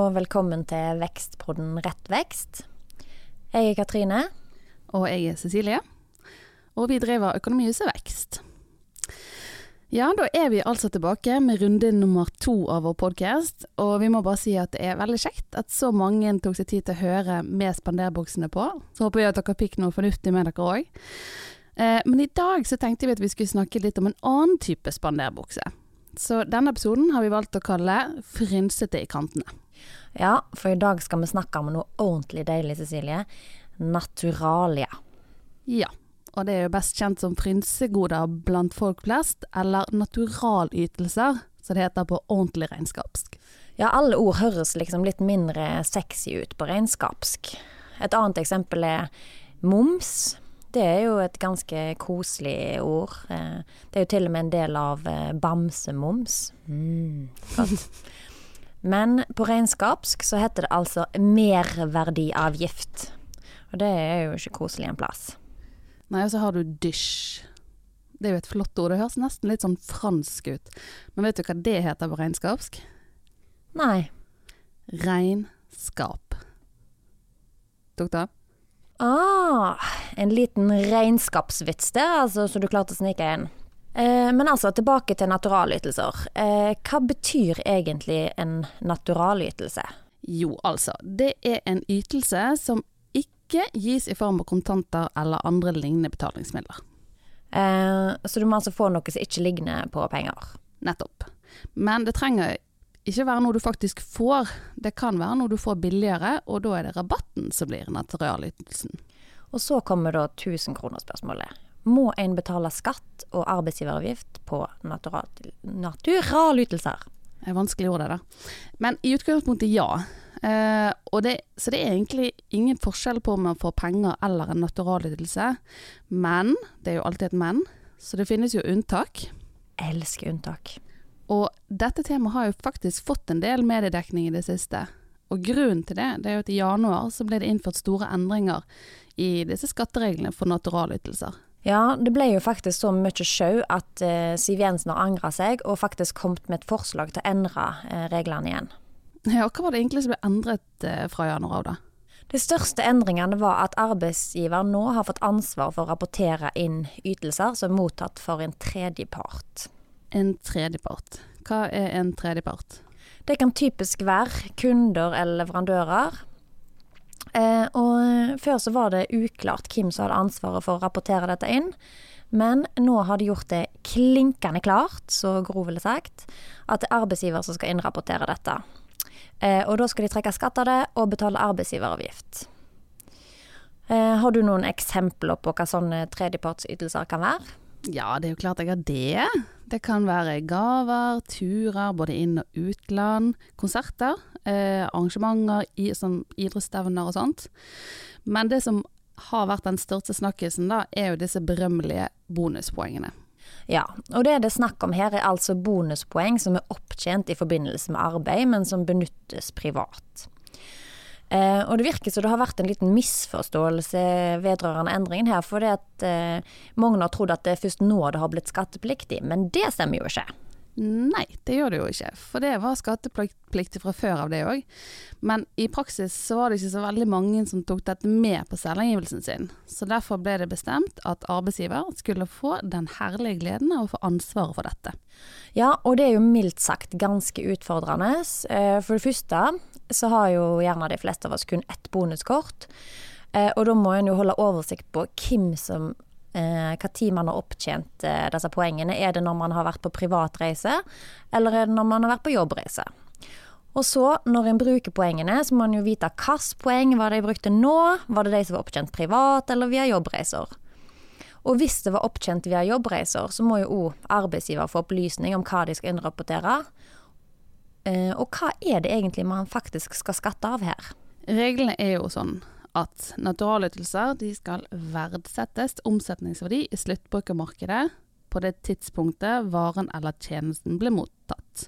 og velkommen til Vekstpodden Rett vekst. Jeg er Katrine. Og jeg er Cecilie. Og vi driver Økonomihuset Vekst. Ja, da er vi altså tilbake med runde nummer to av vår podkast. Og vi må bare si at det er veldig kjekt at så mange tok seg tid til å høre med spanderbuksene på. Så håper vi at dere fikk noe fornuftig med dere òg. Eh, men i dag så tenkte vi at vi skulle snakke litt om en annen type spanderbukse. Så denne episoden har vi valgt å kalle 'Frynsete i kantene'. Ja, for i dag skal vi snakke om noe ordentlig deilig, Cecilie. Naturalia. Ja, og det er jo best kjent som frynsegoder blant folk flest, eller naturalytelser, som det heter på ordentlig regnskapsk. Ja, alle ord høres liksom litt mindre sexy ut på regnskapsk. Et annet eksempel er moms. Det er jo et ganske koselig ord. Eh, det er jo til og med en del av eh, bamsemoms. Mm, godt. Men på regnskapsk så heter det altså merverdiavgift. Og det er jo ikke koselig en plass. Nei, og så har du dysj. Det er jo et flott ord. Det høres nesten litt sånn fransk ut. Men vet du hva det heter på regnskapsk? Nei. Regnskap. Tok det? Ah, en liten regnskapsvits der, altså, så du klarte å snike inn. Eh, men altså, tilbake til naturalytelser. Eh, hva betyr egentlig en naturalytelse? Jo, altså. Det er en ytelse som ikke gis i form av kontanter eller andre lignende betalingsmidler. Eh, så du må altså få noe som ikke ligner på penger? Nettopp. Men det trenger ikke være noe du faktisk får. Det kan være noe du får billigere, og da er det rabatten som blir naturalytelsen. Og så kommer da 1000-kronerspørsmålet. Må en betale skatt og arbeidsgiveravgift på natural, naturalytelser? Det er vanskelig ord, det der. Men i utgangspunktet ja. Eh, det, så det er egentlig ingen forskjell på om man får penger eller en naturalytelse. Men, det er jo alltid et men, så det finnes jo unntak. Jeg elsker unntak. Og dette temaet har jo faktisk fått en del mediedekning i det siste. Og grunnen til det, det er jo at i januar så ble det innført store endringer i disse skattereglene for naturalytelser. Ja, det ble jo faktisk så mye sjau at eh, Siv Jensen har angra seg, og faktisk kommet med et forslag til å endre eh, reglene igjen. Ja, hva var det egentlig som ble endret eh, fra januar av, da? De største endringene var at arbeidsgiver nå har fått ansvar for å rapportere inn ytelser som er mottatt for en tredjepart. En tredjepart. Hva er en tredjepart? Det kan typisk være kunder eller leverandører. Eh, og før så var det uklart hvem som hadde ansvaret for å rapportere dette inn. Men nå har de gjort det klinkende klart, så Gro ville sagt, at det er arbeidsgiver som skal innrapportere dette. Eh, og da skal de trekke skatt av det og betale arbeidsgiveravgift. Eh, har du noen eksempler på hva sånne tredjepartsytelser kan være? Ja, det er jo klart jeg har det. Det kan være gaver, turer, både inn- og utland, konserter, eh, arrangementer i, som idrettsstevner og sånt. Men det som har vært den største snakkisen, da, er jo disse berømmelige bonuspoengene. Ja, og det det er snakk om her er altså bonuspoeng som er opptjent i forbindelse med arbeid, men som benyttes privat. Eh, og det virker som det har vært en liten misforståelse vedrørende endringen her. For det at eh, mange har trodd at det er først nå det har blitt skattepliktig, men det stemmer jo ikke. Nei, det gjør det jo ikke, for det var skattepliktig fra før av det òg. Men i praksis så var det ikke så veldig mange som tok dette med på selvangivelsen sin. Så derfor ble det bestemt at arbeidsgiver skulle få den herlige gleden av å få ansvaret for dette. Ja, og det er jo mildt sagt ganske utfordrende. Eh, for det første så har jo gjerne de fleste av oss kun ett bonuskort. Eh, og da må en jo holde oversikt på hvem som eh, hva tid man har opptjent eh, disse poengene. Er det når man har vært på privatreise, eller er det når man har vært på jobbreise? Og så, når en bruker poengene, så må en jo vite hvilke poeng var det brukte nå. Var det de som var opptjent privat eller via jobbreiser? Og hvis det var opptjent via jobbreiser, så må jo òg arbeidsgiver få opplysning om hva de skal innrapportere. Eh, og hva er det egentlig man faktisk skal skatte av her? Reglene er jo sånn at naturalytelser de skal verdsettes til omsetningsverdi i sluttbrukermarkedet på det tidspunktet varen eller tjenesten ble mottatt.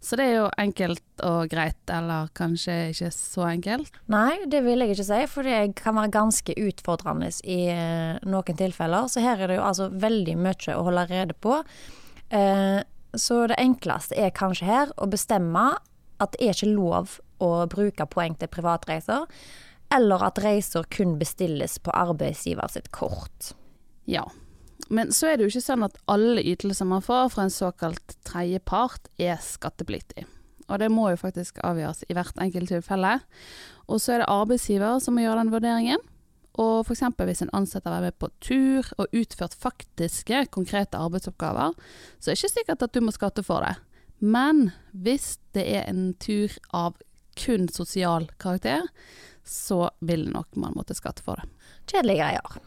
Så det er jo enkelt og greit, eller kanskje ikke så enkelt? Nei, det vil jeg ikke si, for det kan være ganske utfordrende i eh, noen tilfeller. Så her er det jo altså veldig mye å holde rede på. Eh, så det enkleste er kanskje her å bestemme at det er ikke lov å bruke poeng til privatreiser, eller at reiser kun bestilles på arbeidsgiver sitt kort. Ja. Men så er det jo ikke sånn at alle ytelser man får fra en såkalt tredjepart er skattepliktig. Og det må jo faktisk avgjøres i hvert enkelt tilfelle. Og så er det arbeidsgiver som må gjøre den vurderingen. Og f.eks. hvis en ansatt har vært med på tur og utført faktiske, konkrete arbeidsoppgaver, så er det ikke sikkert at du må skatte for det. Men hvis det er en tur av kun sosial karakter, så vil nok man måtte skatte for det. Kjedelige greier.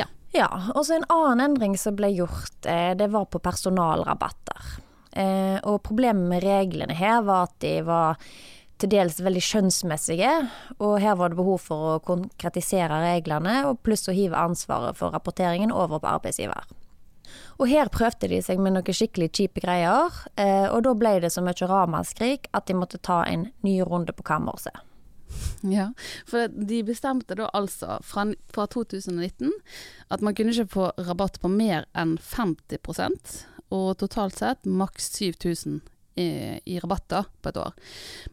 Ja. Ja, og så En annen endring som ble gjort, eh, det var på personalrabatter. Eh, og Problemet med reglene her var at de var til dels veldig skjønnsmessige, og her var det behov for å konkretisere reglene, og pluss å hive ansvaret for rapporteringen over på arbeidsgiver. Og her prøvde de seg med noen skikkelig kjipe greier, eh, og da ble det så mye ramaskrik at de måtte ta en ny runde på kammerset. Ja, for de bestemte da altså fra, fra 2019 at man kunne ikke få rabatt på mer enn 50% og totalt sett maks 7000 i, i rabatter på et år.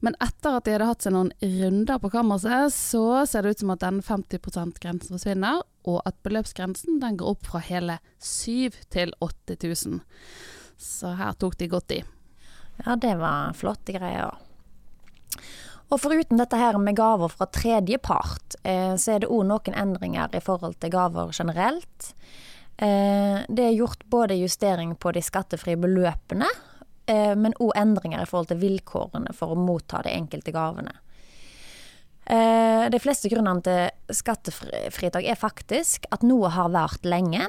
Men etter at de hadde hatt seg noen runder på kammerset, så ser det ut som at den 50 %-grensen forsvinner, og at beløpsgrensen den går opp fra hele 7 til 8000. Så her tok de godt i. Ja, det var flotte greier. Og foruten dette her med gaver fra tredjepart, eh, så er det òg noen endringer i forhold til gaver generelt. Eh, det er gjort både justering på de skattefrie beløpene, men òg endringer i forhold til vilkårene for å motta de enkelte gavene. Eh, de fleste grunnene til skattefritak er faktisk at noe har vart lenge.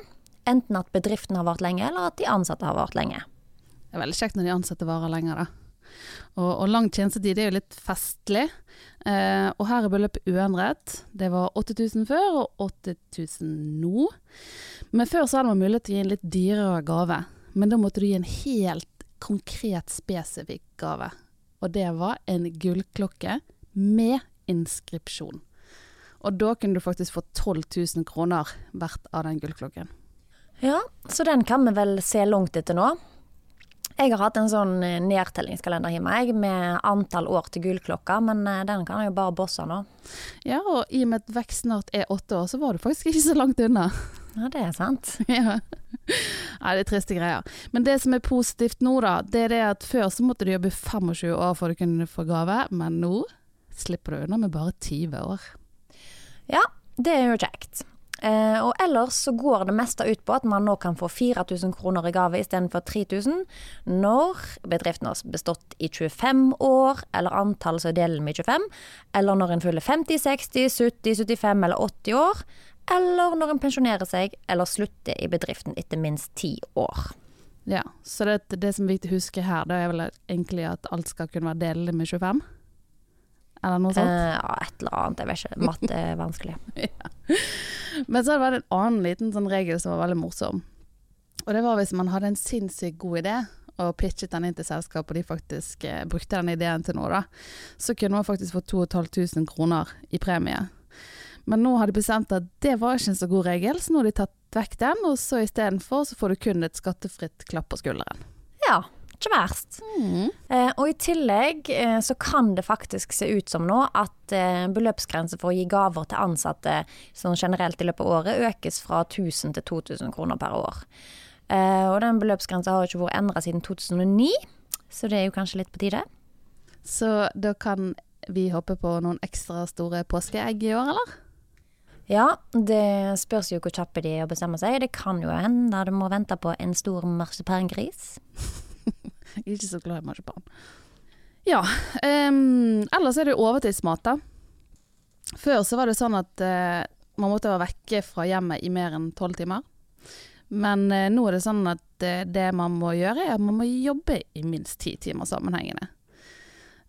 Enten at bedriften har vart lenge, eller at de ansatte har vart lenge. Det er veldig kjekt når de ansatte varer lenger, da. Og, og lang tjenestetid er jo litt festlig. Eh, og her er beløpet uendret. Det var 8000 før og 8000 nå. Men før så hadde man mulighet til å gi en litt dyrere gave. Men da måtte du gi en helt konkret, spesifikk gave. Og det var en gullklokke med inskripsjon. Og da kunne du faktisk få 12 000 kroner hvert av den gullklokken. Ja, så den kan vi vel se langt etter nå. Jeg har hatt en sånn eh, nedtellingskalender hjemme jeg, med antall år til gullklokka, men eh, den kan jeg jo bare bosse nå. Ja, og i og med at vekst snart er åtte år, så var du faktisk ikke så langt unna. Ja, det er sant. ja. Nei, det er triste greier. Men det som er positivt nå, da, det er det at før så måtte du jobbe 25 år for å kunne få gave, men nå slipper du unna med bare 20 år. Ja, det er jo kjekt. Eh, og ellers så går det meste ut på at man nå kan få 4000 kroner i gave istedenfor 3000 når bedriften har bestått i 25 år, eller antallet som deler med 25, eller når en fyller 50, 60, 70, 75 eller 80 år, eller når en pensjonerer seg eller slutter i bedriften etter minst ti år. Ja, så det, det som er viktig å huske her, det er vel egentlig at alt skal kunne være delelig med 25? Eller noe sånt? Eh, ja, et eller annet. Jeg vet ikke. Matte er vanskelig. ja. Men så har det vært en annen liten sånn regel som var veldig morsom. Og det var hvis man hadde en sinnssykt god idé og pitchet den inn til selskapet, og de faktisk eh, brukte den ideen til noe, da, så kunne man faktisk få 2500 kroner i premie. Men nå har de bestemt at det var ikke en så god regel, så nå har de tatt vekk den, og så istedenfor så får du kun et skattefritt klapp på skulderen. Ja, ikke verst. Mm. Eh, og i tillegg eh, så kan det faktisk se ut som nå at eh, beløpsgrensen for å gi gaver til ansatte sånn generelt i løpet av året økes fra 1000 til 2000 kroner per år. Eh, og den beløpsgrensa har ikke vært endra siden 2009, så det er jo kanskje litt på tide. Så da kan vi hoppe på noen ekstra store påskeegg i år, eller? Ja, det spørs jo hvor kjappe de er å bestemme seg. Det kan jo hende du må vente på en stor marsipangris. Jeg er ikke så glad i marsipan. Ja. Um, ellers er det overtidsmat, da. Før så var det sånn at uh, man måtte være vekke fra hjemmet i mer enn tolv timer. Men uh, nå er det sånn at uh, det man må gjøre, er at man må jobbe i minst ti timer sammenhengende.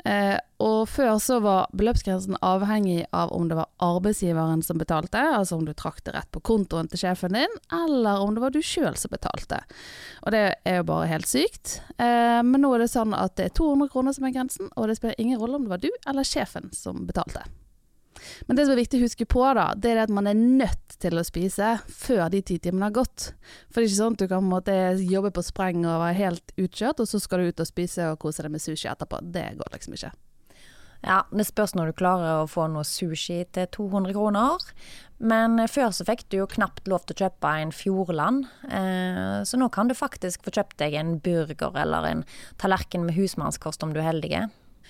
Eh, og før så var beløpsgrensen avhengig av om det var arbeidsgiveren som betalte, altså om du trakk det rett på kontoen til sjefen din, eller om det var du sjøl som betalte. Og det er jo bare helt sykt. Eh, men nå er det sånn at det er 200 kroner som er grensen, og det spiller ingen rolle om det var du eller sjefen som betalte. Men det som er viktig å huske på, da, det er at man er nødt til å spise før de ti timene har gått. For det er ikke sånn at du kan måtte, jobbe på spreng og være helt utkjørt, og så skal du ut og spise og kose deg med sushi etterpå. Det går liksom ikke. Ja, det spørs når du klarer å få noe sushi til 200 kroner. Men eh, før så fikk du jo knapt lov til å kjøpe en Fjordland, eh, så nå kan du faktisk få kjøpt deg en burger eller en tallerken med husmannskost om du er heldig.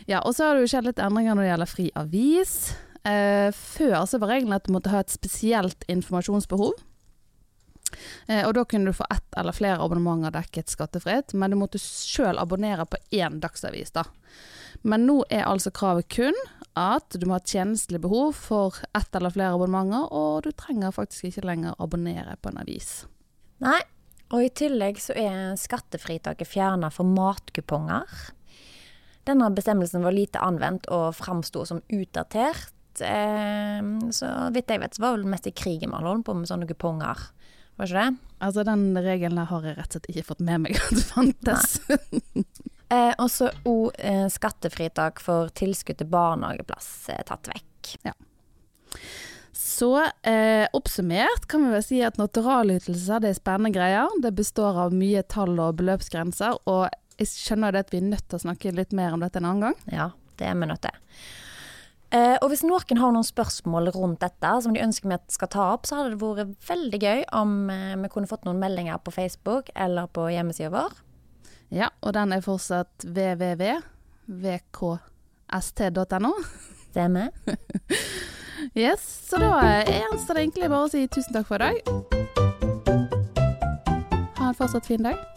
Ja, og så har det jo skjedd litt endringer når det gjelder fri avis. Eh, før var regelen at du måtte ha et spesielt informasjonsbehov. Eh, og da kunne du få ett eller flere abonnementer dekket skattefritt, men du måtte sjøl abonnere på én dagsavis, da. Men nå er altså kravet kun at du må ha tjenestelig behov for ett eller flere abonnementer, og du trenger faktisk ikke lenger abonnere på en avis. Nei, og i tillegg så er skattefritaket fjerna for matkuponger. Denne bestemmelsen var lite anvendt og framsto som utdatert. Eh, så vidt jeg vet, så var vel mest i krigen man holdt på med sånne kuponger. Var ikke det? Altså, den regelen der har jeg rett og slett ikke fått med meg at fantes. Eh, og så òg eh, skattefritak for tilskudd til barnehageplass eh, tatt vekk. Så eh, oppsummert kan vi vel si at naturalytelser det er spennende greier. Det består av mye tall og beløpsgrenser, og jeg skjønner det at vi er nødt til å snakke litt mer om dette en annen gang. Ja, det er vi nødt til. Eh, og hvis noen har noen spørsmål rundt dette som de ønsker vi skal ta opp, så hadde det vært veldig gøy om eh, vi kunne fått noen meldinger på Facebook eller på hjemmesida vår. Ja, og den er fortsatt www.vkst.no. Stemmer. Yes, så da gjenstår det egentlig bare å si tusen takk for i dag. Ha en fortsatt fin dag.